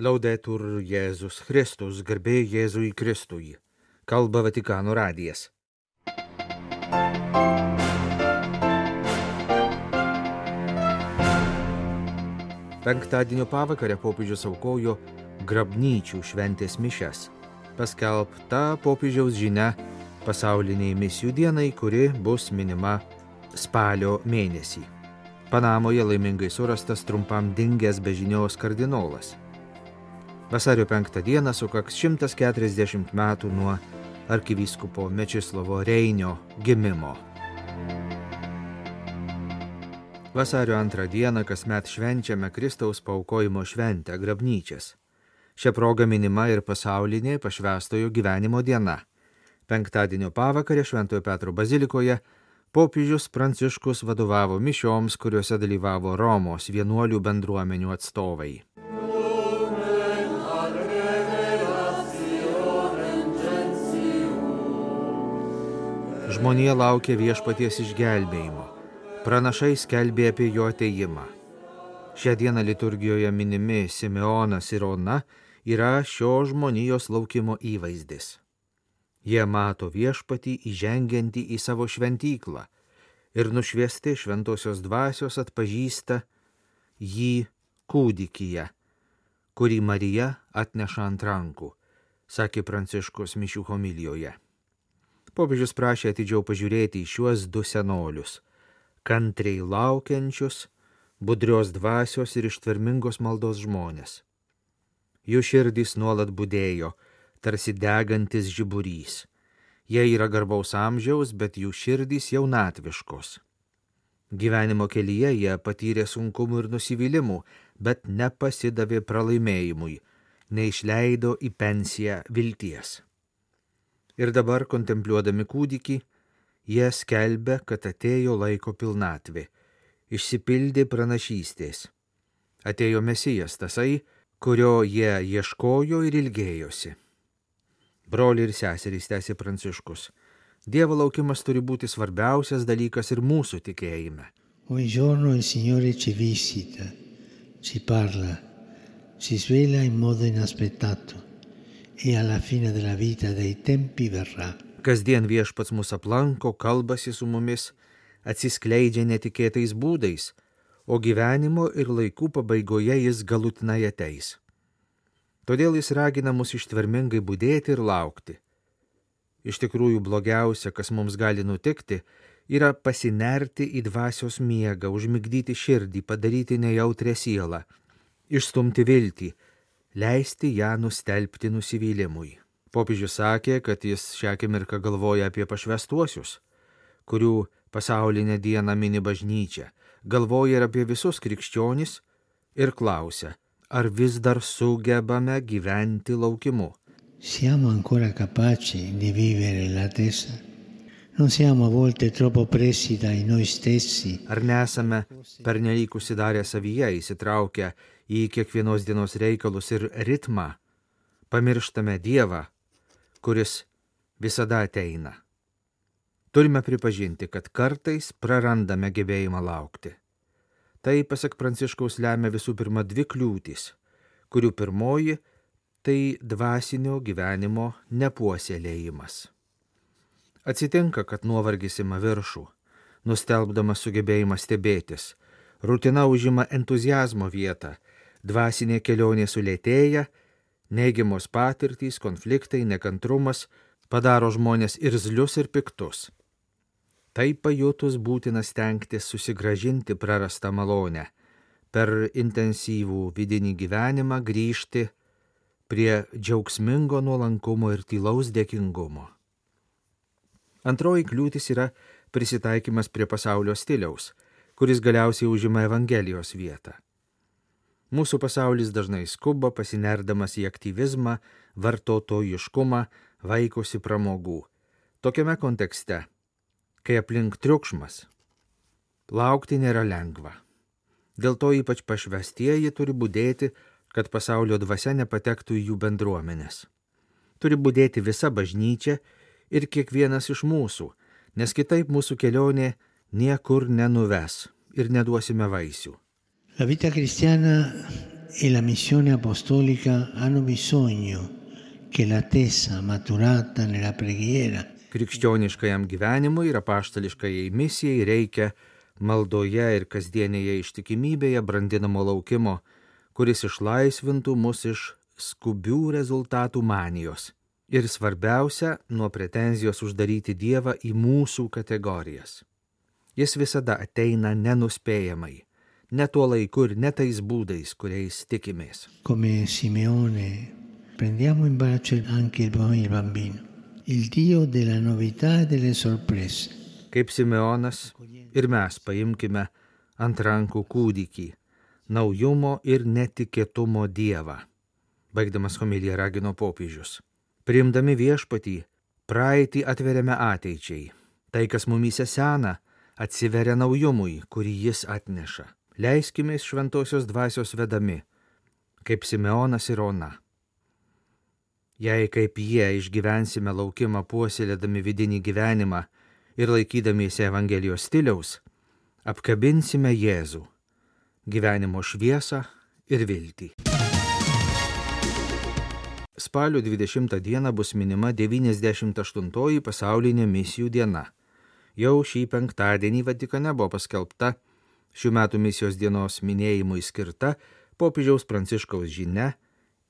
Laudetur Jėzus Kristus, garbė Jėzui Kristui. Kalba Vatikano radijas. Penktadienio pavakarę popiežius aukojo grabnyčių šventės mišes. Paskelbta popiežiaus žinia pasauliniai misijų dienai, kuri bus minima spalio mėnesį. Panamoje laimingai surastas trumpam dingęs bežinios kardinolas. Vasario 5 dieną sukaks 140 metų nuo arkivyskupo Mečislovo Reinio gimimo. Vasario 2 dieną kasmet švenčiame Kristaus paukojimo šventę grabnyčias. Šią progą minima ir pasaulinė pašvestojo gyvenimo diena. Penktadienio pavakarė Šventojo Petro bazilikoje popiežius Pranciškus vadovavo mišioms, kuriuose dalyvavo Romos vienuolių bendruomenių atstovai. Žmonija laukia viešpaties išgelbėjimo. Pranašai skelbė apie jo ateimą. Šią dieną liturgijoje minimi Simeonas ir Ona yra šio žmonijos laukimo įvaizdis. Jie mato viešpatį įžengiantį į savo šventyklą ir nušviesti šventosios dvasios atpažįsta jį kūdikyje, kurį Marija atneša ant rankų, sakė Pranciškus mišių homilijoje. Popiežius prašė atidžiau pažiūrėti į šiuos du senolius - kantriai laukiančius, budrios dvasios ir ištvermingos maldos žmonės. Jų širdys nuolat būdėjo, tarsi degantis žiburys. Jie yra garbaus amžiaus, bet jų širdys jaunatviškos. Gyvenimo kelyje jie patyrė sunkumų ir nusivylimų, bet nepasidavė pralaimėjimui, neišleido į pensiją vilties. Ir dabar, kontempliuodami kūdikį, jie skelbia, kad atėjo laiko pilnatvė, išsipildė pranašystės. Atėjo Mesijas tasai, kurio jie ieškojo ir ilgėjosi. Broliai ir seserys tęsė Pranciškus. Dievo laukimas turi būti svarbiausias dalykas ir mūsų tikėjime. Ogni giorno il Signore ci visita, ci parla, si svela in modo inaspettato e alla fine della vita dei tempi verrà. Kasdien viešpats mus aplanko, kalbasi su mumis, atsiskleidžia netikėtais būdais, o gyvenimo ir laikų pabaigoje jis galutinai ateis. Todėl jis ragina mus ištvermingai būdėti ir laukti. Iš tikrųjų blogiausia, kas mums gali nutikti, yra pasinerti į dvasios miegą, užmigdyti širdį, padaryti nejautrę sielą, išstumti viltį, leisti ją nustelbti nusivylimui. Popiežius sakė, kad jis šią akimirką galvoja apie pašvestuosius, kurių pasaulinę dieną mini bažnyčia, galvoja ir apie visus krikščionis ir klausia, ar vis dar sugebame gyventi laukimu. Siamo ancora capaci di vivere l'attesa? Non siamo a volte troppo presi dai noi stessi? Ar nesame pernelyg užsidarę savyje, įsitraukę į kiekvienos dienos reikalus ir ritmą, pamirštame Dievą, kuris visada ateina. Turime pripažinti, kad kartais prarandame gebėjimą laukti. Tai, pasak Pranciškaus, lemia visų pirma dvi kliūtis, kurių pirmoji - tai dvasinio gyvenimo nepuoselėjimas. Atsitinka, kad nuovargis ima viršų, nustelbdamas sugebėjimą stebėtis, rutina užima entuzijazmo vietą, dvasinė kelionė sulėtėja, neigiamos patirtys, konfliktai, nekantrumas padaro žmonės irzlius ir piktus. Tai pajutus būtina stengtis susigražinti prarastą malonę, per intensyvų vidinį gyvenimą grįžti prie džiaugsmingo nuolankumo ir tylaus dėkingumo. Antroji kliūtis yra prisitaikymas prie pasaulio stiliaus, kuris galiausiai užima Evangelijos vietą. Mūsų pasaulis dažnai skuba, pasinerdamas į aktyvizmą, vartotojiškumą, vaikosi pramogų. Tokiame kontekste, kai aplink triukšmas, laukti nėra lengva. Dėl to ypač pašvestieji turi būdėti, kad pasaulio dvasia nepatektų į jų bendruomenės. Turi būdėti visa bažnyčia ir kiekvienas iš mūsų, nes kitaip mūsų kelionė niekur nenuves ir neduosime vaisių. La vita cristiana e la missione apostolica hanno bisogno che la tesa maturata nella preghiera Krikščioniškajam gyvenimui ir apaštališkajai misijai reikia maldoje ir kasdienėje ištikimybėje brandinamo laukimo, kuris išlaisvintų mus iš skubių rezultatų manijos. Ir svarbiausia, nuo pretenzijos uždaryti Dievą į mūsų kategorijas. Jis visada ateina nenuspėjamai, ne tuo laiku ir ne tais būdais, kuriais tikimės. come Simeone prendiamo in braccio anche il bambino, il Dio della novità e delle sorprese. Kaip Simeonas ir mes paimkime ant rankų kūdikį, naujumo ir netikėtumo Dievą. Baigdamas homiliją ragino popiežius. Priimdami viešpatį, praeitį atveriame ateičiai. Tai, kas mumyse sena, atsiveria naujumui, kurį jis atneša. Leiskime šventosios dvasios vedami, kaip Simeonas ir Ona. Jei kaip jie išgyvensime laukimą puoselėdami vidinį gyvenimą ir laikydamiesi Evangelijos stiliaus, apkabinsime Jėzų, gyvenimo šviesą ir viltį. Spalio 20 dieną bus minima 98 pasaulinė misijų diena. Jau šį penktadienį Vatikane buvo paskelbta šių metų misijos dienos minėjimui skirta popiežiaus pranciškaus žinia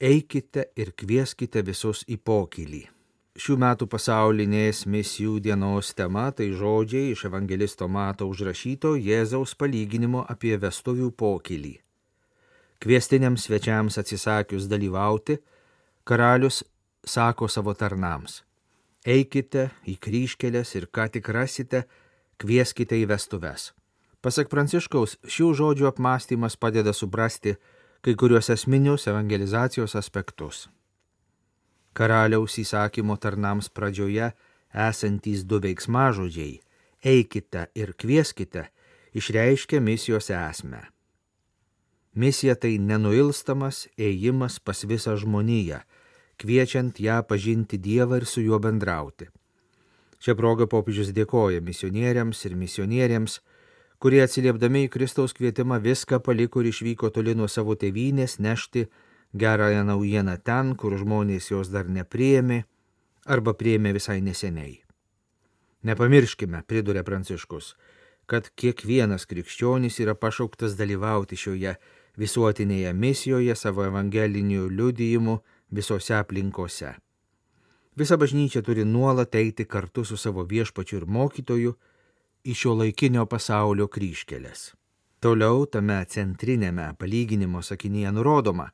Eikite ir kvieskite visus į pokylį. Šių metų pasaulinės misijų dienos tema tai žodžiai iš evangelisto Mato užrašyto Jėzaus palyginimo apie vestuvių pokylį. Kviestiniams svečiams atsisakius dalyvauti, karalius sako savo tarnams - eikite į kryškelės ir ką tik rasite, kvieskite į vestuves. Pasak Pranciškaus, šių žodžių apmąstymas padeda suprasti kai kuriuos esminius evangelizacijos aspektus. Karaliaus įsakymo tarnams pradžioje esantys du veiksmažodžiai - eikite ir kvieskite - išreiškia misijos esmę. Misija tai nenuilstamas ėjimas pas visą žmoniją, kviečiant ją pažinti Dievą ir su juo bendrauti. Šią progą popiežius dėkoja misionieriams ir misionieriams, kurie atsiliepdami į Kristaus kvietimą viską paliko ir išvyko toli nuo savo tėvynės nešti gerąją naujieną ten, kur žmonės jos dar nepriėmė arba priėmė visai neseniai. Nepamirškime, priduria Pranciškus, kad kiekvienas krikščionis yra pašauktas dalyvauti šioje visuotinėje misijoje savo evangeliniu liudijimu visose aplinkose. Visa bažnyčia turi nuolat eiti kartu su savo viešpačiu ir mokytoju į šio laikinio pasaulio kryškelės. Toliau tame centrinėme palyginimo sakinyje nurodoma,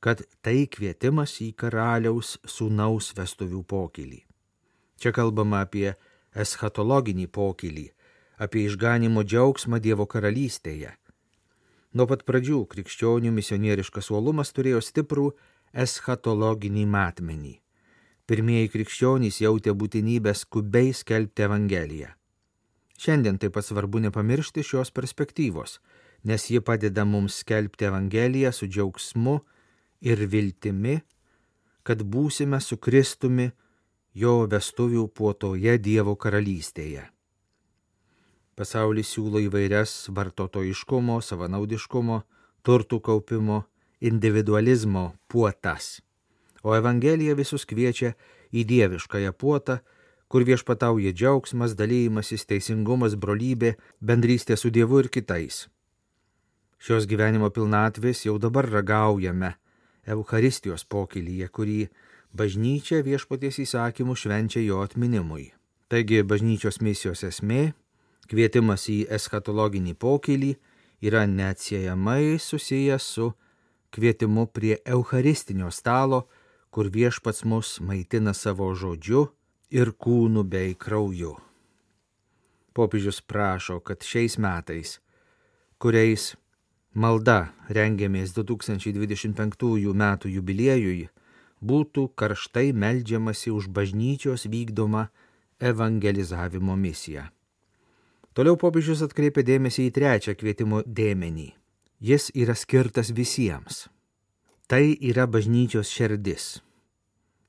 kad tai kvietimas į karaliaus sūnaus vestuvių pokylį. Čia kalbama apie eschatologinį pokylį, apie išganimo džiaugsmą Dievo karalystėje. Nuo pat pradžių krikščionių misionieriškas uolumas turėjo stiprų eschatologinį matmenį. Pirmieji krikščionys jautė būtinybę skubiai skelbti Evangeliją. Šiandien taip pat svarbu nepamiršti šios perspektyvos, nes ji padeda mums skelbti Evangeliją su džiaugsmu ir viltimi, kad būsime su Kristumi jo vestuvių puotoje Dievo karalystėje. Pasaulis siūlo įvairias vartotojiškumo, savanaudiškumo, turtų kaupimo, individualizmo puotas, o Evangelija visus kviečia į dieviškąją puotą, kur viešpatauja džiaugsmas, dalymasis, teisingumas, brolybė, bendrystė su Dievu ir kitais. Šios gyvenimo pilnatvės jau dabar ragaujame Eucharistijos pokylyje, kurį bažnyčia viešpaties įsakymų švenčia jo atminimui. Taigi bažnyčios misijos esmė - kvietimas į eschatologinį pokylį yra neatsiejamai susijęs su kvietimu prie Eucharistinio stalo, kur viešpats mus maitina savo žodžiu ir kūnu bei krauju. Popiežius prašo, kad šiais metais, kuriais malda rengiamės 2025 metų jubiliejui, būtų karštai melžiamasi už bažnyčios vykdomą evangelizavimo misiją. Toliau popiežius atkreipia dėmesį į trečią kvietimo dėmenį. Jis yra skirtas visiems. Tai yra bažnyčios širdis.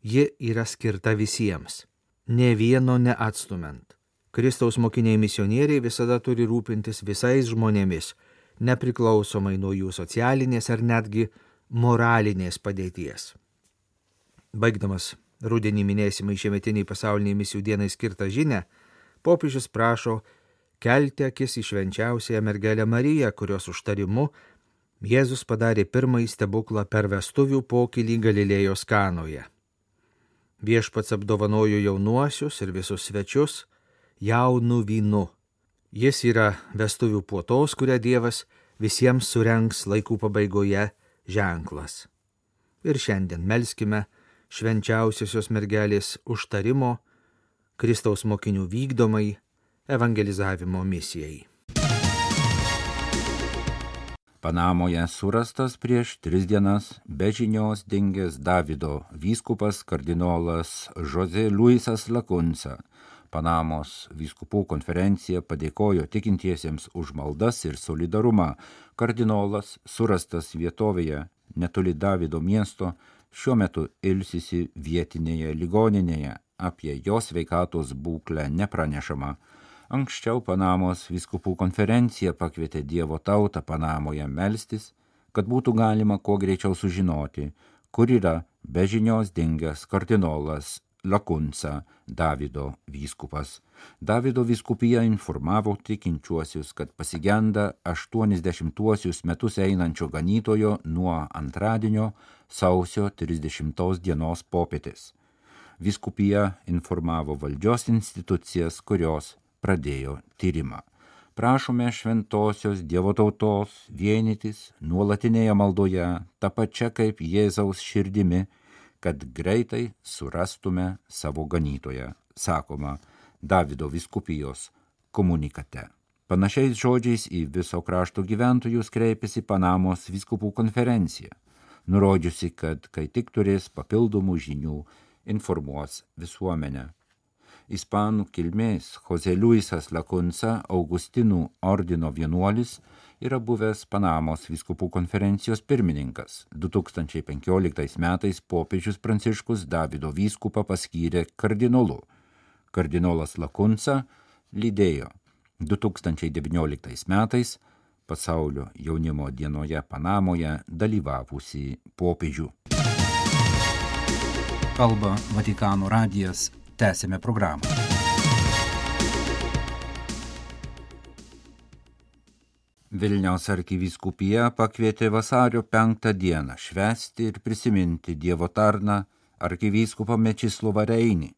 Ji yra skirta visiems ne vieno neatstumant. Kristaus mokiniai misionieriai visada turi rūpintis visais žmonėmis, nepriklausomai nuo jų socialinės ar netgi moralinės padėties. Baigdamas rudenį minėsimai šiemetiniai pasauliniai misijų dienai skirtą žinę, popiežius prašo kelti akis į švenčiausiąją mergelę Mariją, kurios užtarimu Jėzus padarė pirmąjį stebuklą per vestuvių pokylį Galilėjos kanoje. Viešpats apdovanojo jaunuosius ir visus svečius jaunų vynu. Jis yra vestuvių puotos, kurią Dievas visiems surenks laikų pabaigoje ženklas. Ir šiandien melskime švenčiausiosios mergelės užtarimo Kristaus mokinių vykdomai evangelizavimo misijai. Panamoje surastas prieš tris dienas be žinios dingęs Davido vyskupas kardinolas Jose Luisas Lakunsa. Panamos vyskupų konferencija padėkojo tikintiesiems už maldas ir solidarumą. Kardinolas surastas vietovėje netoli Davido miesto šiuo metu ilsisi vietinėje ligoninėje. Apie jos veikatos būklę nepranešama. Anksčiau Panamos viskupų konferencija pakvietė Dievo tautą Panamoje melstis, kad būtų galima kuo greičiau sužinoti, kur yra be žinios dingęs kardinolas Lakunsa, Davido vyskupas. Davido vyskupija informavo tikinčiuosius, kad pasigenda 80-uosius metus einančio ganytojo nuo antradienio sausio 30 dienos popietės. Vyskupija informavo valdžios institucijas, kurios pradėjo tyrimą. Prašome šventosios Dievo tautos vienytis nuolatinėje maldoje, ta pačia kaip Jėzaus širdimi, kad greitai surastume savo ganytoją, sakoma Davido viskupijos komunikate. Panašiais žodžiais į viso krašto gyventojus kreipėsi Panamos viskupų konferencija, nurodžiusi, kad kai tik turės papildomų žinių, informuos visuomenę ispanų kilmės Jose Luisas Lakunsa Augustinų ordino vienuolis yra buvęs Panamos viskupų konferencijos pirmininkas. 2015 metais popiežius Pranciškus Davido vyskupą paskyrė kardinolu. Kardinolas Lakunsa lydėjo 2019 metais pasaulio jaunimo dienoje Panamoje dalyvavusi popiežių. Kalba Vatikano radijas tęsėme programą. Vilniaus arkivyskupija pakvietė vasario penktą dieną švesti ir prisiminti Dievo tarną arkivyskupą Mečislovą Reinį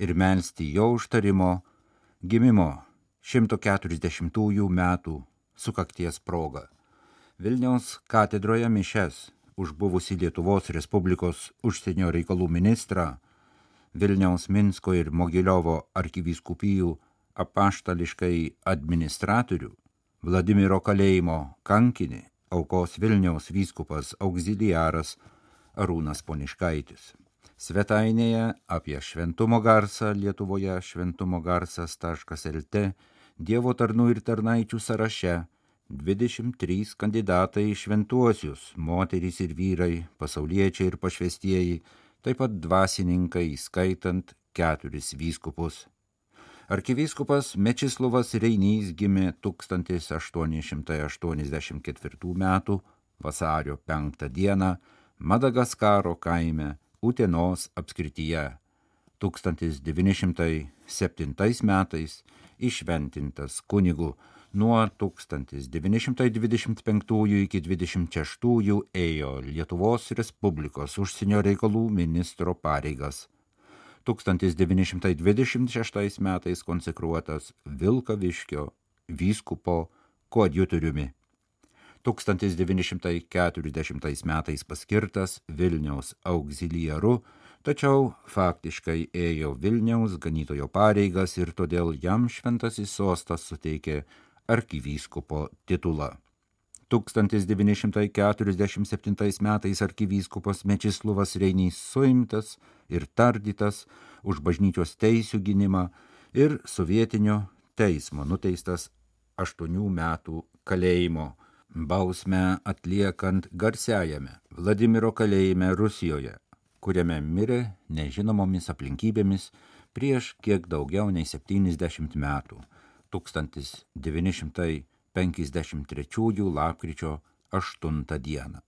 ir melstį jo užtarimo gimimo 140 metų sukakties proga. Vilniaus katedroje mišes už buvusi Lietuvos Respublikos užsienio reikalų ministrą Vilniaus Minsko ir Mogiliovo arkivyskupijų apaštališkai administratorių, Vladimiro kalėjimo kankinį, aukos Vilniaus vyskupas auxiliaras Arūnas Poniškaitis. Svetainėje apie šventumo garsą Lietuvoje šventumogarsas.lt Dievo tarnų ir tarnaičių sąraše 23 kandidatai į šventuosius - moterys ir vyrai, pasauliečiai ir pašvestieji taip pat dvasininkai, skaitant keturis vyskupus. Arkivyskupas Mečislovas Reinys gimė 1884 m. vasario 5 d. Madagaskaro kaime Utenos apskrityje. 1907 metais išventintas kunigu nuo 1925 iki 26 ėjo Lietuvos Respublikos užsienio reikalų ministro pareigas. 1926 metais konsekruotas Vilkaviškio vyskupo koadjutoriumi. 1940 metais paskirtas Vilniaus auxiliaru, tačiau faktiškai ėjo Vilniaus ganytojo pareigas ir todėl jam šventasis sostas suteikė arkivyskupo titulą. 1947 metais arkivyskupas Mečislovas Reinys suimtas ir tardytas už bažnyčios teisių gynimą ir sovietinio teismo nuteistas aštuonių metų kalėjimo. Bausmę atliekant garsiajame Vladimiro kalėjime Rusijoje, kuriame mirė nežinomomis aplinkybėmis prieš kiek daugiau nei 70 metų. 1953 lapkričio 8 dieną.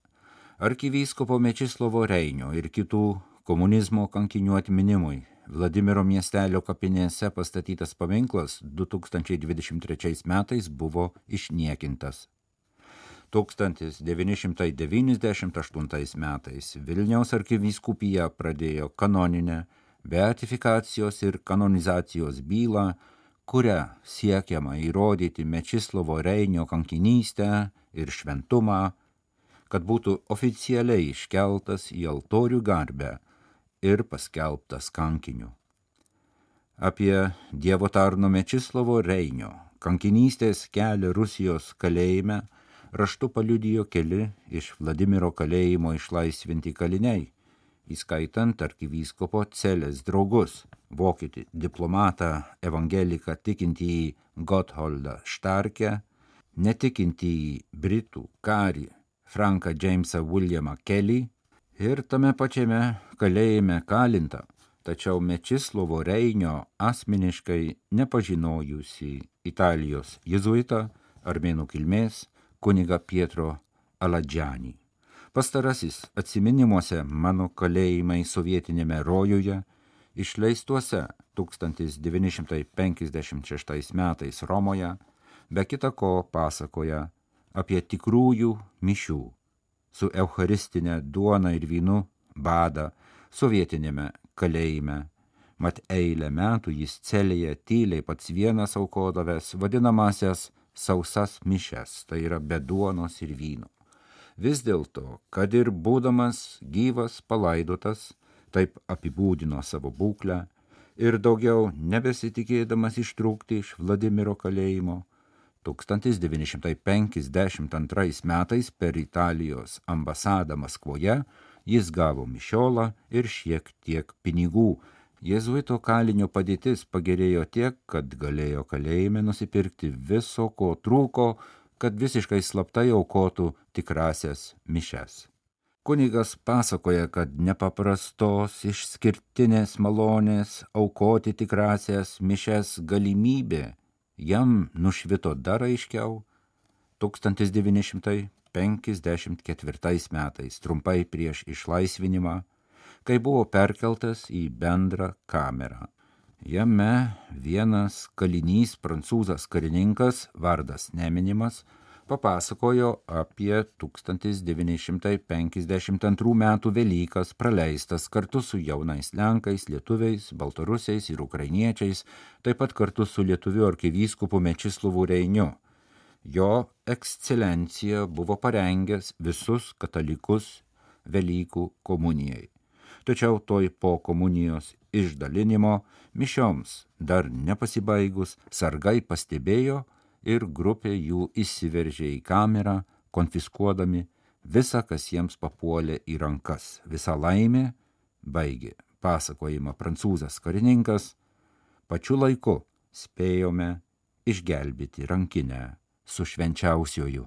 Arkivyskupo Mečislovo Reinio ir kitų komunizmo kankinių atminimui Vladimiro miestelio kapinėse pastatytas paminklas 2023 metais buvo išniekintas. 1998 metais Vilniaus arkivyskupija pradėjo kanoninę beatifikacijos ir kanonizacijos bylą, kuria siekiama įrodyti Mečislovo Reinio kankinystę ir šventumą, kad būtų oficialiai iškeltas į altorių garbę ir paskelbtas kankiniu. Apie Dievo tarno Mečislovo Reinio kankinystės kelią Rusijos kalėjime raštu paliudijo keli iš Vladimiro kalėjimo išlaisvinti kaliniai, įskaitant arkivyskupo Celės draugus, vokietį diplomatą evangeliką tikintįjį Gottholdą Štarkę, netikintįjį Britų karį Franką Jamesą Williamą Kelly ir tame pačiame kalėjime kalintą, tačiau Mečislovo Reinio asmeniškai nepažinojusi Italijos jezuitą, armėnų kilmės, kuniga Pietro Aladžianį. Pastarasis atsiminimuose mano kalėjimai sovietinėme rojuje, išleistuose 1956 metais Romoje, be kita ko pasakoja apie tikrųjų mišių su eucharistinė duona ir vynu badą sovietinėme kalėjime. Mat eilę metų jis celėje tyliai pats vienas aukodavęs vadinamasias sausas mišes, tai yra be duonos ir vyno. Vis dėlto, kad ir būdamas gyvas palaidotas, taip apibūdino savo būklę ir daugiau nebesitikėdamas ištrūkti iš Vladimiro kalėjimo, 1952 metais per Italijos ambasadą Maskvoje jis gavo mišiolą ir šiek tiek pinigų, Jėzuito kalinio padėtis pagerėjo tiek, kad galėjo kalėjime nusipirkti viso, ko trūko, kad visiškai slaptai aukotų tikrasias mišes. Kunigas pasakoja, kad nepaprastos išskirtinės malonės aukoti tikrasias mišes galimybė jam nušvito dar aiškiau 1954 metais, trumpai prieš išlaisvinimą, kai buvo perkeltas į bendrą kamerą. Jame vienas kalinys prancūzas karininkas, vardas neminimas, papasakojo apie 1952 metų Velykas praleistas kartu su jaunais Lenkais, lietuviais, baltarusiais ir ukrainiečiais, taip pat kartu su lietuviu arkivyskupu Mečislovu Reiniu. Jo ekscelencija buvo parengęs visus katalikus Velykų komunijai tačiau toj po komunijos išdalinimo mišioms dar nepasibaigus sargai pastebėjo ir grupė jų įsiveržė į kamerą, konfiskuodami visą, kas jiems papuolė į rankas. Visa laimė baigė pasakojimą prancūzas karininkas, pačiu laiku spėjome išgelbėti rankinę su švenčiausioju.